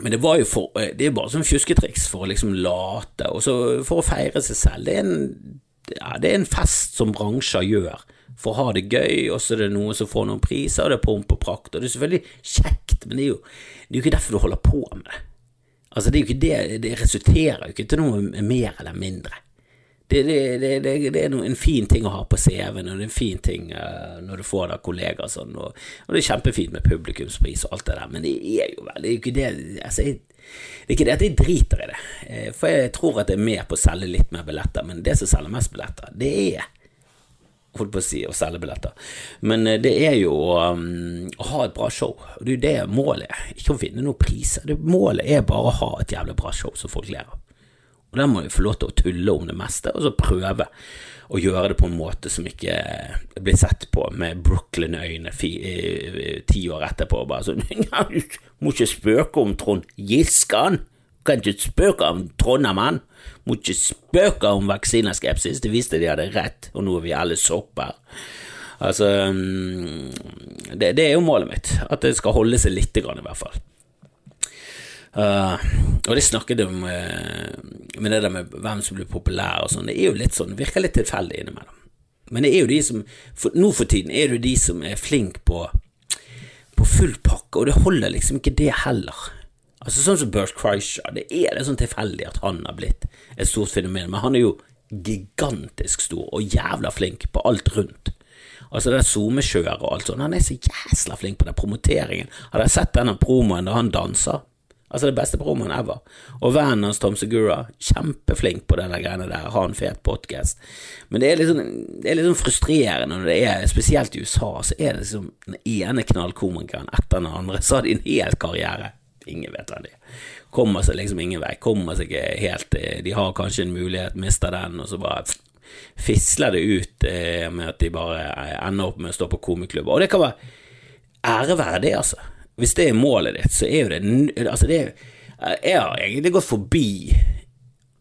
men det var jo for, eh, det er bare sånn fjusketriks for å liksom late, og så for å feire seg selv. Det er en, ja, det er en fest som bransjer gjør for å ha det gøy, og så er det noen som får noen priser, og det er pomp og prakt, og det er selvfølgelig kjekt, men det er jo, det er jo ikke derfor du holder på med det. Altså, det er jo ikke det, det resulterer jo ikke til noe mer eller mindre. Det, det, det, det, er en fin ting å ha på CV-en, og det er en fin ting uh, når du får av kollegaer sånn, og, og, det er kjempefint med publikumspris og alt det der, men det er jo vel ikke det altså, jeg, Det er ikke det at jeg driter i det, eh, for jeg tror at det er med på å selge litt mer billetter, men det som selger mest billetter, det er holdt på å si, å selge billetter. Men eh, det er jo um, å ha et bra show. og Det er jo det målet. Ikke å vinne noen priser. Det målet er bare å ha et jævlig bra show som folk ler av. Og Der må vi få lov til å tulle om det meste, og så prøve å gjøre det på en måte som ikke blir sett på med Brooklyn-øyne ti år etterpå. Bare sånn Må ikke spøke om Trond Giskan. Kan ikke spøke om Trondheimen! Må ikke spøke om vaksineskepsis. Det viste de hadde rett, og nå er vi alle sopper. Altså mm, det, det, er jo målet mitt, at det skal holde seg lite grann, i hvert fall. Uh, og det snakket om uh, med det der med hvem som blir populær og sånn, det er jo litt sånn, virker litt tilfeldig innimellom. Men det er jo de som for, Nå for tiden er det jo de som er flink på, på full pakke, og det holder liksom ikke det heller. Altså Sånn som Bert Kreischer, det er litt sånn tilfeldig at han har blitt et stort fenomen, men han er jo gigantisk stor og jævla flink på alt rundt. Altså det SoMe-kjøret og alt sånt, han er så jæsla flink på den promoteringen. Har dere sett denne promoen da han danser? Altså det beste promoen ever. Og vennen hans Tom Segura, kjempeflink på denne greiene der, har en fet podkast. Men det er, sånn, det er litt sånn frustrerende når det er, spesielt i USA, så er det liksom den ene knallkomikeren etter den andre, så har de en hel karriere. Ingen vet hvem de er. Kommer seg liksom ingen vei. Kommer seg ikke helt eh, De har kanskje en mulighet, mister den, og så bare fisler det ut eh, med at de bare ender opp med å stå på komiklubb. Og det kan være ære være det, altså hvis det er målet ditt, så er jo det Altså, det Jeg har egentlig gått forbi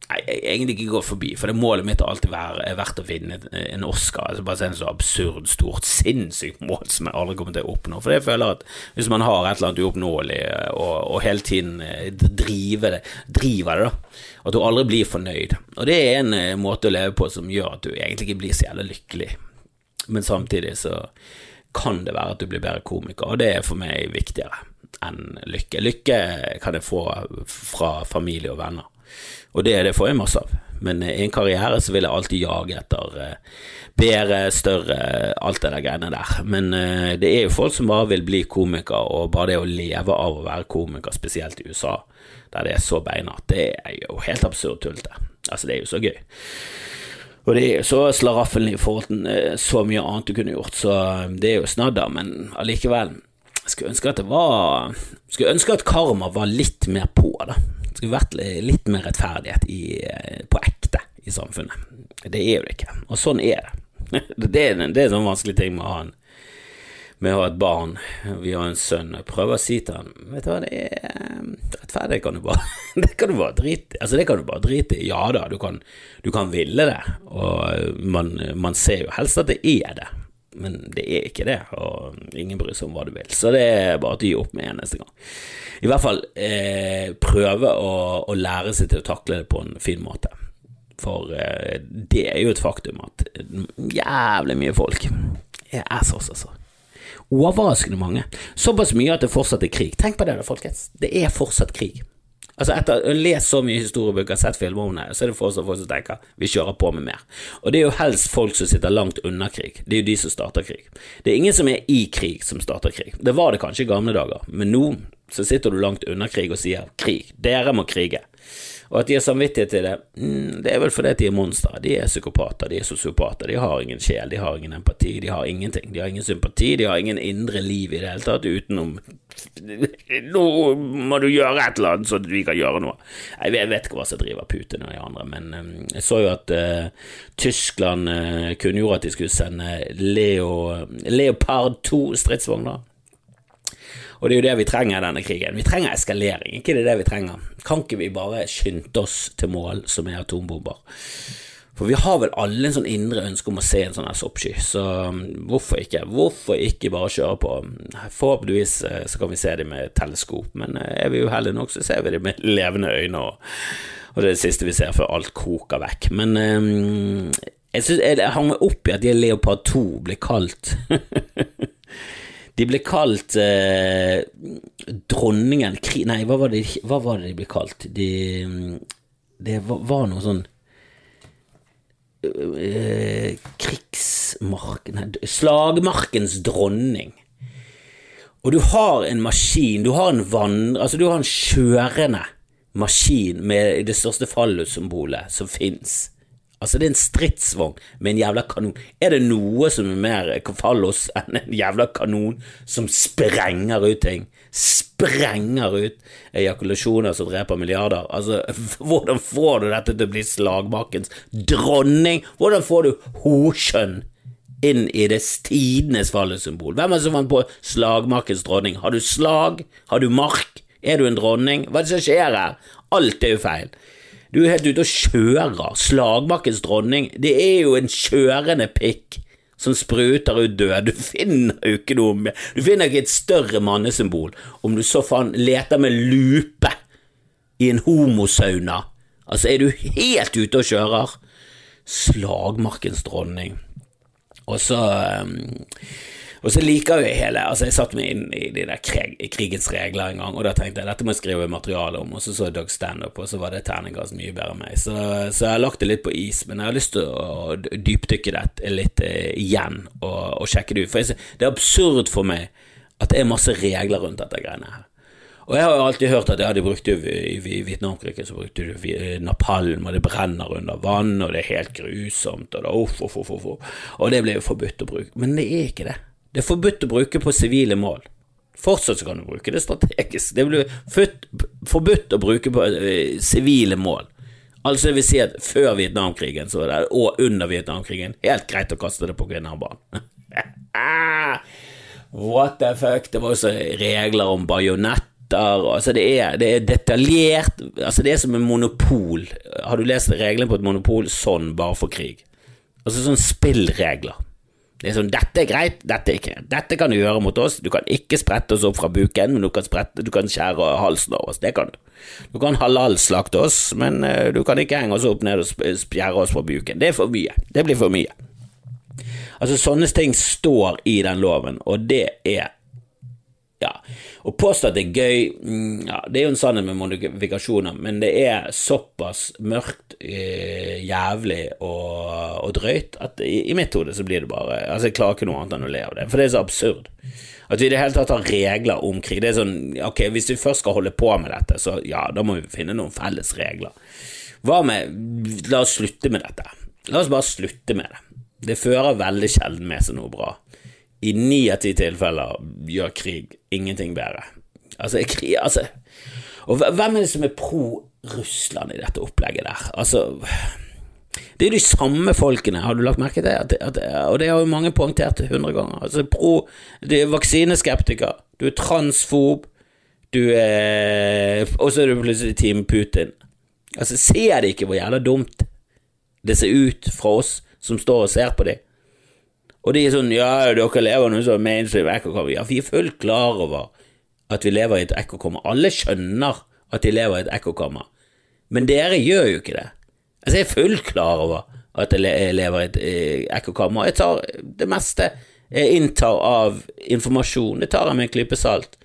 Nei, egentlig ikke gått forbi, for det målet mitt har alltid vært, å vinne en Oscar. Altså bare en så absurd, stort, sinnssykt mål som jeg aldri kommer til å oppnå. For jeg føler at hvis man har et eller annet uoppnåelig og, og, hele tiden eh, driver det, driver det, da, at du aldri blir fornøyd. Og det er en eh, måte å leve på som gjør at du egentlig ikke blir så jævlig lykkelig. Men samtidig så kan det være at du blir bedre komiker, og det er for meg viktigere enn lykke. Lykke kan jeg få fra familie og venner og det, det får jeg masse av. Men i en karriere så vil jeg alltid jage etter uh, bedre, større, alt det der greiene der. Men uh, det er jo folk som bare vil bli komiker, og bare det å leve av å være komiker, spesielt i USA, der det er så beinhardt, det er jo helt absurd tullete. Altså, det er jo så gøy. Og det er jo så slaraffen i forhold til uh, så mye annet du kunne gjort, så det er jo snadder, men allikevel. Jeg skulle ønske at det var Skulle ønske at karma var litt mer på, da skulle vært litt mer rettferdighet i, eh, på ekte i samfunnet. Det er jo det ikke, og sånn er det. Det er, det er en sånn vanskelig ting med å ha en med å ha et barn, vi har en sønn, jeg prøver å si til han Vet du hva, det er eh, rettferdig, kan du bare Det kan du bare drite Altså, det kan du bare drite i. Ja da, du kan, du kan ville det, og man, man ser jo helst at det er det men det er ikke det, og ingen bryr seg om hva du vil. Så det er bare å gi opp med eneste gang. I hvert fall eh, prøve å, å, lære seg til å takle det på en fin måte. For eh, det er jo et faktum at jævlig mye folk er assos, altså. Overraskende mange. Såpass mye at det fortsatt er krig. Tenk på det, da, folkens. Det er fortsatt krig. Altså Etter å ha lest så mye historiebøker, sett filmer om det, så er det fortsatt folk som tenker vi kjører på med mer. Og det er jo helst folk som sitter langt unna krig. Det er jo de som starter krig. Det er ingen som er i krig, som starter krig. Det var det kanskje i gamle dager, men nå så sitter du langt unna krig og sier krig. Dere må krige. Og at de har samvittighet til det, mm, det er vel fordi de er monstre. De er psykopater, de er sosiopater. De har ingen sjel, de har ingen empati, de har ingenting. De har ingen sympati, de har ingen indre liv i det hele tatt utenom Nå må du gjøre et eller annet så vi kan gjøre noe. Jeg vet ikke hva som driver Putin og de andre, men um, jeg så jo at uh, Tyskland uh, kunngjorde at de skulle sende Leo, Leopard 2 stridsvogner. Og det er jo det vi trenger i denne krigen. Vi trenger eskalering, ikke det er det vi trenger. Kan ikke vi bare skynde oss til mål som er atombomber? For vi har vel alle en sånn indre ønske om å se en sånn her soppsky, så um, hvorfor ikke? Hvorfor ikke bare kjøre på? Forhåpentligvis eh, så kan vi se dem med teleskop, men eh, er vi uheldige nok, så ser vi dem med levende øyne, og, og, det er det siste vi ser før alt koker vekk. Men um, jeg, synes, jeg, hang meg opp i at de Leopard 2 blir kalt De ble kalt eh, dronningen Nei, hva var, det, hva var, det, de ble kalt? De, det var, noe sånn eh, Krigsmark... Nei, slagmarkens dronning. Og du har en maskin, du har en vann... Altså, du har en kjørende maskin med det største fallussymbolet som fins. Altså, det er en stridsvogn med en jævla kanon. Er det noe som er mer fallos enn en jævla kanon som sprenger ut ting? Sprenger ut ejakulasjoner som dreper milliarder? Altså, hvordan får du dette til å bli slagmarkens dronning? Hvordan får du horskjønn inn i det tidenes fallesymbol? Hvem er det som fant på slagmarkens dronning? Har du slag? Har du mark? Er du en dronning? Hva er det som skjer her? Alt er jo feil. Du er helt ute og kjører. Slagmarkens dronning. Det er jo en kjørende pikk som spruter ut død. Du finner jo ikke noe Du finner ikke et større mannesymbol om du så faen leter med lupe i en homosauna. Altså, er du helt ute og kjører? Slagmarkens dronning. Og så um, og så liker jeg hele Altså, jeg satte meg inn i de der krig, krigens regler en gang, og da tenkte jeg dette må jeg skrive materiale om, og så så jeg Doug Standup, og så var det terningkast mye bedre enn meg. Så, så, jeg har lagt det litt på is, men jeg har lyst til å dypdykke det litt eh, igjen og, og, sjekke det ut. For jeg, det er absurd for meg at det er masse regler rundt dette greiene her. Og jeg har jo alltid hørt at ja, de brukte jo i, Vietnamkrigen så brukte de eh, napalm, og det brenner under vann, og det er helt grusomt, og det, uff, uff, uff, og det ble jo forbudt å bruke. Men det er ikke det. Det er forbudt å bruke på sivile mål. Fortsatt så kan du bruke det strategisk. Det blir forbudt å bruke på eh, sivile mål. Altså det vil si at før Vietnamkrigen det, og under Vietnamkrigen helt greit å kaste det på kvinnearmbånd. What the fuck? Det var også regler om enheter, altså det er, det er detaljert Altså det er som en monopol. Har du lest reglene på et monopol? Sånn, bare for krig. Altså sånn spillregler. Sånn, Dette er greit, dette er ikke Dette kan du gjøre mot oss. Du kan ikke sprette oss opp fra buken, men du kan, sprette, du kan skjære halsen av oss. Det kan du. Du kan halal-slakte oss, men uh, du kan ikke henge oss opp ned og spjære oss fra buken. Det er for mye. Det blir for mye. Altså, sånne ting står i den loven, og det er ja, Å påstå at det er gøy, mm, ja, det er jo en sannhet med modifikasjoner, men det er såpass mørkt, eh, jævlig og, og, drøyt at i, i mitt hode så blir det bare Altså, jeg klarer ikke noe annet enn å le av det, for det er så absurd. At vi i det hele tatt har regler om krig. Det er sånn, ok, Hvis vi først skal holde på med dette, så ja, da må vi finne noen felles regler. Hva med La oss slutte med dette. La oss bare slutte med det. Det fører veldig sjelden med seg noe bra. I ni av ti tilfeller gjør krig ingenting bedre. Altså, krig, altså Og hvem er det som er pro Russland i dette opplegget der? Altså det er jo de samme folkene, har du lagt merke til det? At, og det har jo mange poengtert hundre ganger. Altså, pro, Du er vaksineskeptiker, du er transfob, du er Og så er du plutselig Team Putin. Altså, ser de ikke hvor jævla dumt det ser ut fra oss som står og ser på dem? Og de er sånn Ja, dere lever nå som mainstream ekkokammer. Ja, vi er fullt klar over at vi lever i et ekkokammer. Alle skjønner at de lever i et ekkokammer, men dere gjør jo ikke det. Altså, jeg er fullt klar over at jeg lever i et eh, ekkokammer. Jeg tar det meste jeg inntar av informasjon, det tar jeg med en klype salt.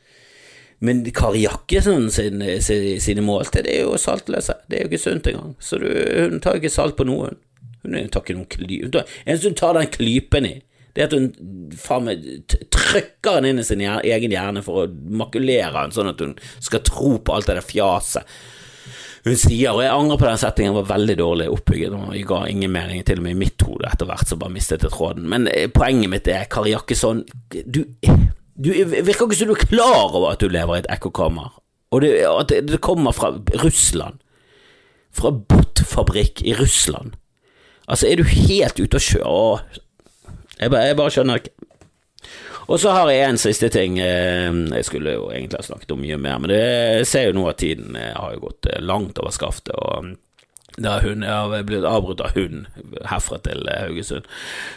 Men Kari Jakkesson sine, sine måltid er jo saltløse. Det er jo ikke sunt engang. Så du, hun tar ikke salt på noen. Hun tar ikke noen klype Eneste hun tar den klypen i, det at hun faen meg trykker den inn i sin egen hjerne for å makulere den, sånn at hun skal tro på alt det der fjaset hun sier, og jeg angrer på den settingen, var veldig dårlig oppbygget, og jeg ga ingen mening til og med i mitt hode etter hvert, så bare mistet jeg tråden. Men eh, poenget mitt er, Kari Jakkesson, du, du virker ikke som du er klar over at du lever i et ekkokammer, og det, at det kommer fra Russland, fra Bot-fabrikk i Russland. Altså, er du helt ute å kjøre? Jeg bare, jeg bare skjønner ikke. Og så har jeg en siste ting. Eh, jeg skulle jo egentlig ha snakket om mye mer, men jeg ser jo nå at tiden eh, har jo gått eh, langt over skaftet. og da hun, jeg har blitt avbrutt av hund herfra til Haugesund.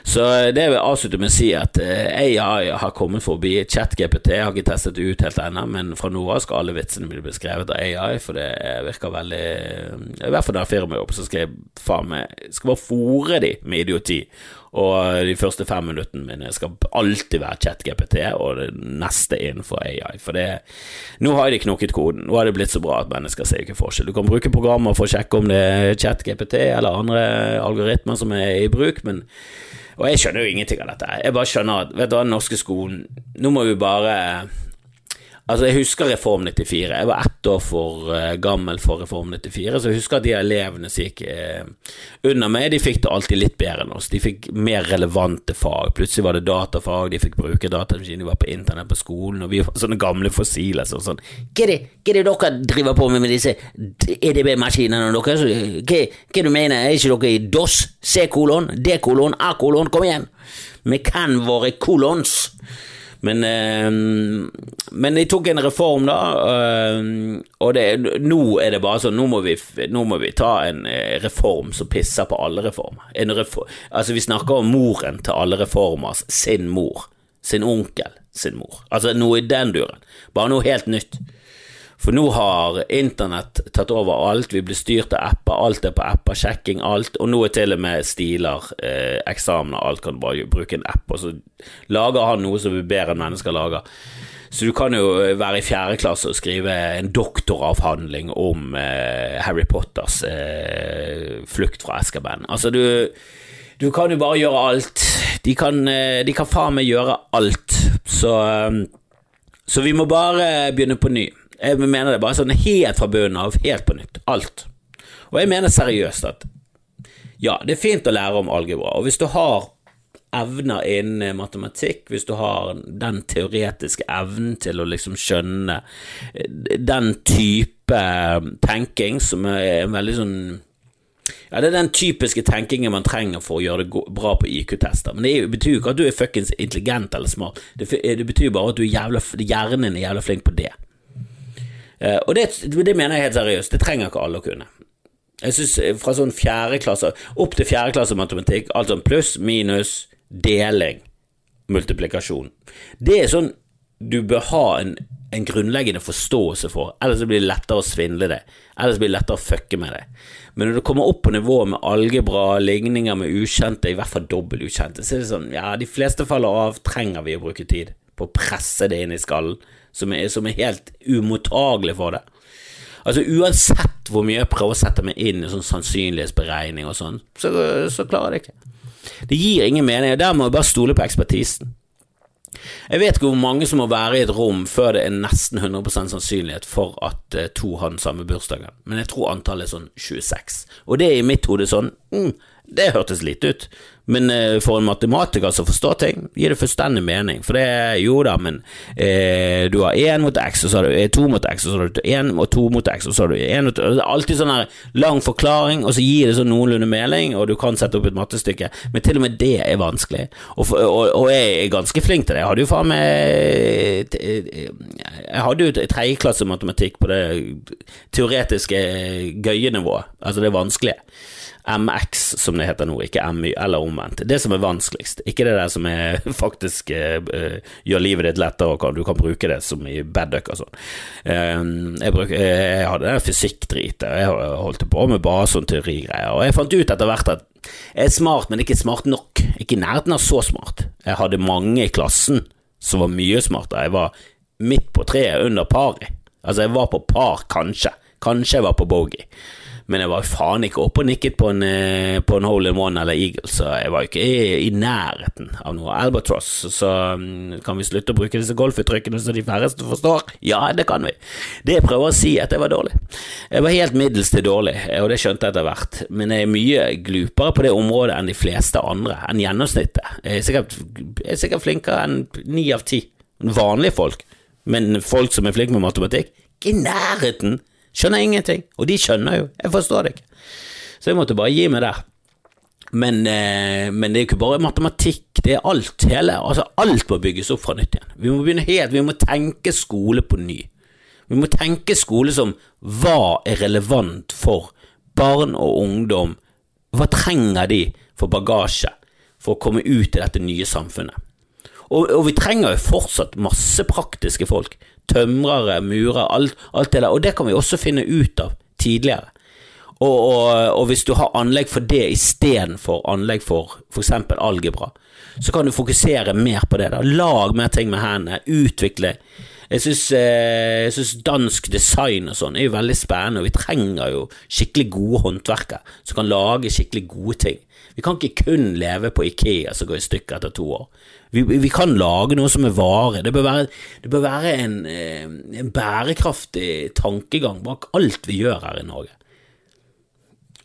Så det vil jeg avslutte med å si at AI har kommet forbi ChatGPT. Jeg har ikke testet det ut helt ennå, men fra nå av skal alle vitsene bli beskrevet av AI, for det virker veldig I hvert fall der firmaet jobber, så skal jeg faen meg Skal bare fòre de med idioti og de første fem minuttene mine skal alltid være ChatGPT og det neste innenfor AI. For det, nå har de knokket koden. Nå har det blitt så bra at mennesker ser ikke forskjell. Du kan bruke programmer for å sjekke om det er ChatGPT eller andre algoritmer som er i bruk, men og jeg skjønner jo ingenting av dette. Jeg bare skjønner at vet du hva, den norske skolen Nå må vi bare Altså, jeg husker Reform 94. Jeg var ett år for uh, gammel for Reform 94, så jeg husker at de elevene som gikk uh, under meg, de fikk det alltid litt bedre enn oss. De fikk mer relevante fag. Plutselig var det datafag, de fikk bruke datamaskin, de var på internett på skolen, og vi var sånne gamle fossiler sånn sånn Hva er det, er dere driver på med med disse EDB-maskinene deres? Hva, mener, er ikke dere i DOS? C-kolon, D-kolon, A-kolon? Kom igjen! Vi kan våre kolons! Men, eh, men de tok en reform, da, eh, og det, nå er det bare sånn Nå må vi, nå må vi ta en eh, reform som pisser på alle reformer. Reform, altså, vi snakker om moren til alle reformer, sin mor. Sin onkel sin mor. Altså noe i den duren. Bare noe helt nytt. For nå har internett tatt over alt, vi blir styrt av apper, alt er på apper, sjekking, alt, og nå er til og med stiler, eh, eksamener, alt kan du bare bruke en app, og så lager han noe som vi bedre enn mennesker lager. Så du kan jo være i fjerde klasse og skrive en doktoravhandling om eh, Harry Potters eh, flukt fra Eskerben. Altså, du, du kan jo bare gjøre alt. De kan, eh, de kan faen meg gjøre alt. Så, eh, så vi må bare begynne på ny. Jeg mener det bare sånn helt fra bunnen av, helt på nytt. Alt. Og jeg mener seriøst at ja, det er fint å lære om algebra, og hvis du har evner innen matematikk, hvis du har den teoretiske evnen til å liksom skjønne eh, den type tenking som er veldig sånn ja, Det er den typiske tenkingen man trenger for å gjøre det bra på IQ-tester. Men det betyr jo ikke at du er fuckings intelligent eller smart, det, betyr bare at du er jævla, hjernen er jævla flink på det. Eh, og det, det mener jeg helt seriøst, det trenger ikke alle å kunne. Jeg synes Fra sånn fjerde klasse opp til fjerde klasse matematikk, alt sånn pluss, minus, deling, multiplikasjon. Det er sånn du bør ha en, en grunnleggende forståelse for, ellers blir det lettere å svindle det. Ellers blir det lettere å fucke med det. Men når du kommer opp på nivå med algebra, ligninger med ukjente, i hvert fall dobbelt ukjente, så er det sånn ja, de fleste faller av, trenger vi å bruke tid på å presse det inn i skallen, som er, som er helt umottagelig for det. Altså Uansett hvor mye jeg prøver å sette meg inn i sånn sannsynlighetsberegning og sånn, så, så klarer jeg det ikke. Det gir ingen mening, og der må jeg bare stole på ekspertisen. Jeg vet ikke hvor mange som må være i et rom før det er nesten 100 sannsynlighet for at uh, to har den samme bursdagen, men jeg tror antallet er sånn 26. Og det er i mitt hode sånn mm, det hørtes lite ut, men eh, for en matematiker som forstår ting, gir det fullstendig mening. For det er jo da, men eh, du har én mot x, og så har du eh, to mot x, og så har du én og to mot x, og så har du én mot Det er alltid sånn her lang forklaring, og så gir det sånn noenlunde mening, og du kan sette opp et mattestykke, men til og med det er vanskelig. Og, og, og jeg er ganske flink til det. Jeg hadde jo faen meg eh, Jeg hadde jo tredjeklasse matematikk på det teoretiske gøye nivået, altså det vanskelige. MX, som det heter nå, ikke MY, eller omvendt. Det som er vanskeligst, ikke det der som er faktisk uh, gjør livet ditt lettere, og du kan bruke det som i Badduck og sånn. Uh, jeg, bruk, jeg, hadde den fysikkdritet, jeg holdt på med bare sånn teorigreier, og jeg fant ut etter hvert at jeg er smart, men ikke smart nok. Ikke i nærheten av så smart. Jeg hadde mange i klassen som var mye smartere. Jeg var midt på treet under pari. Altså, jeg var på par, kanskje. Kanskje jeg var på bogey men jeg var faen ikke oppe og nikket på en, eh, på en hole in one eller eagle, så jeg var ikke i, i nærheten av noe albatross. Så um, kan vi slutte å bruke disse golfuttrykkene så de færreste forstår? Ja, det kan vi. Det jeg prøver å si, er at jeg var dårlig. Jeg var helt middels til dårlig, og det skjønte jeg etter hvert, men jeg er mye glupere på det området enn de fleste andre, enn gjennomsnittet. Jeg er sikkert, jeg er sikkert flinkere enn ni av ti vanlige folk, men folk som er flinke med matematikk, ikke i nærheten Skjønner ingenting. Og de skjønner jo, jeg forstår det ikke. Så jeg måtte bare gi meg der. Men, eh, men, det er ikke bare matematikk, det er alt. Hele, altså alt må bygges opp fra nytt igjen. Vi må begynne helt, vi må tenke skole på ny. Vi må tenke skole som hva er relevant for barn og ungdom? Hva trenger de for bagasje for å komme ut i dette nye samfunnet? Og, og vi trenger jo fortsatt masse praktiske folk tømrere, murere, alt, alt, det der. Og det kan vi også finne ut av tidligere. Og, og, og hvis du har anlegg for det istedenfor anlegg for f.eks. algebra, så kan du fokusere mer på det. da. Lag mer ting med hendene, utvikle. Jeg syns, eh, dansk design og sånn er jo veldig spennende, og vi trenger jo skikkelig gode håndverkere som kan lage skikkelig gode ting. Vi kan ikke kun leve på Ikea som går i stykker etter to år. Vi, vi, kan lage noe som er vare. Det bør være, det bør være en, eh, en, bærekraftig tankegang bak alt vi gjør her i Norge.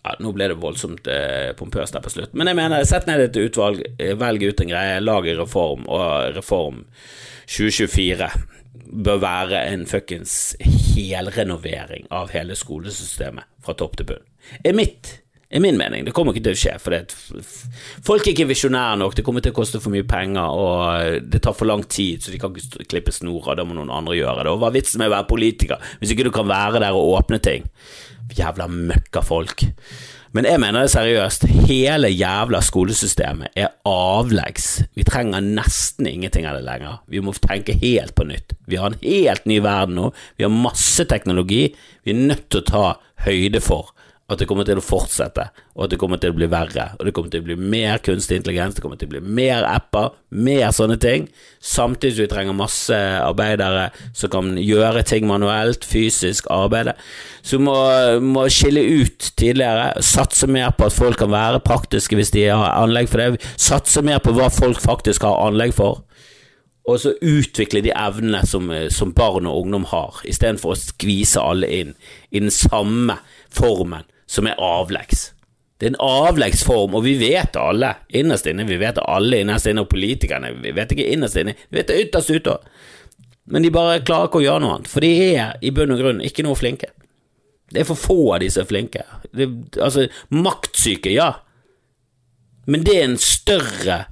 Ja, nå ble det voldsomt eh, pompøst der på slutt, men jeg mener, sett ned et utvalg, eh, velg ut en greie, lag en reform, og Reform 2024 bør være en fuckings helrenovering av hele skolesystemet fra topp til bunn. Er mitt er min mening. Det kommer ikke til å skje, for folk er ikke visjonære nok, det kommer til å koste for mye penger, og det tar for lang tid, så de kan ikke klippe snora, da må noen andre gjøre det. Og hva er vitsen med å være politiker hvis ikke du kan være der og åpne ting? Jævla møkkafolk. Men jeg mener det seriøst, hele jævla skolesystemet er avleggs. Vi trenger nesten ingenting av det lenger. Vi må tenke helt på nytt. Vi har en helt ny verden nå, vi har masse teknologi vi er nødt til å ta høyde for at det kommer til å fortsette, og at det kommer til å bli verre. Og det kommer til å bli mer kunstig intelligens, det kommer til å bli mer apper, mer sånne ting. Samtidig som vi trenger masse arbeidere som kan gjøre ting manuelt, fysisk arbeide. Så vi må, må skille ut tidligere, satse mer på at folk kan være praktiske hvis de har anlegg for det. Satse mer på hva folk faktisk har anlegg for og så utvikle de evnene som, som barn og ungdom har, istedenfor å skvise alle inn i den samme formen som er avleggs. Det er en avleggsform, og vi vet alle innerst inne, vi vet alle innerst inne, og politikerne, vi vet ikke innerst inne, vi vet det ytterst ute Men de bare klarer ikke å gjøre noe annet, for de er i bunn og grunn ikke noe flinke. Det er for få av de som er flinke. Det, altså, maktsyke, ja, men det er en større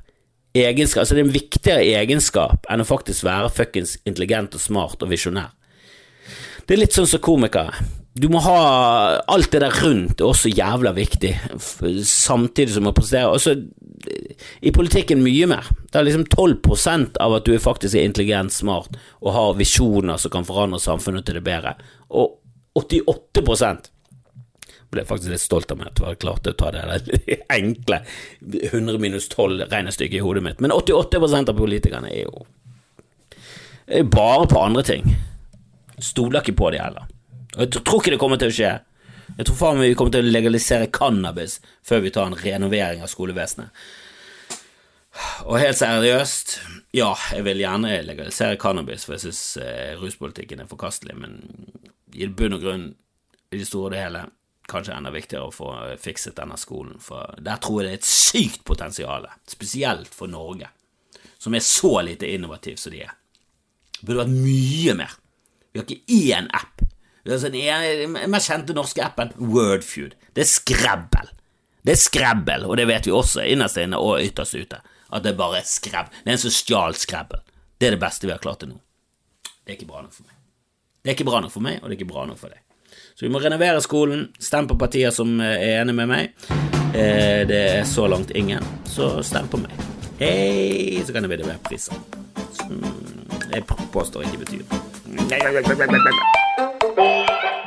egenskap, altså det er en viktigere egenskap enn å faktisk være fuckings intelligent og smart og visjonær. Det er litt sånn som komikere. Du må ha alt det der rundt er også jævla viktig, samtidig som å prestere. Altså, i politikken mye mer. Det er liksom 12% av at du faktisk er intelligent, smart og har visjoner som kan forandre samfunnet til det bedre, og 88 ble faktisk litt stolt av meg at jeg klarte å ta det der enkle 100 minus 12-regnestykket i hodet mitt. Men 88% av politikerne er jo bare på andre ting. Stoler ikke på de heller. Jeg tror ikke det kommer til å skje. Jeg tror faen vi kommer til å legalisere cannabis før vi tar en renovering av skolevesenet. Og helt seriøst, ja, jeg vil gjerne legalisere cannabis, for jeg syns eh, ruspolitikken er forkastelig, men i bunn og grunn, i det store og det hele, kanskje enda viktigere å få fikset denne skolen, for der tror jeg det er et sykt potensial, spesielt for Norge, som er så lite innovativ som de er. Det burde vært mye mer. Vi har ikke én app. Altså, den mest kjente norske appen, Wordfeud. Det er skrebbel. Det er skrebbel, og det vet vi også innerst inne og ytterst ute. At det er bare skrebb. Det er en som stjal skrebbel. Det er det beste vi har klart til nå. Det er ikke bra nok for meg. Det er ikke bra nok for meg, og det er ikke bra nok for deg. Så vi må renovere skolen. Stem på partier som eh, er enig med meg. Eh, det er så langt ingen, så stem på meg. Hei, så kan det vinne mer priser. Som jeg påstår ikke betyr. Música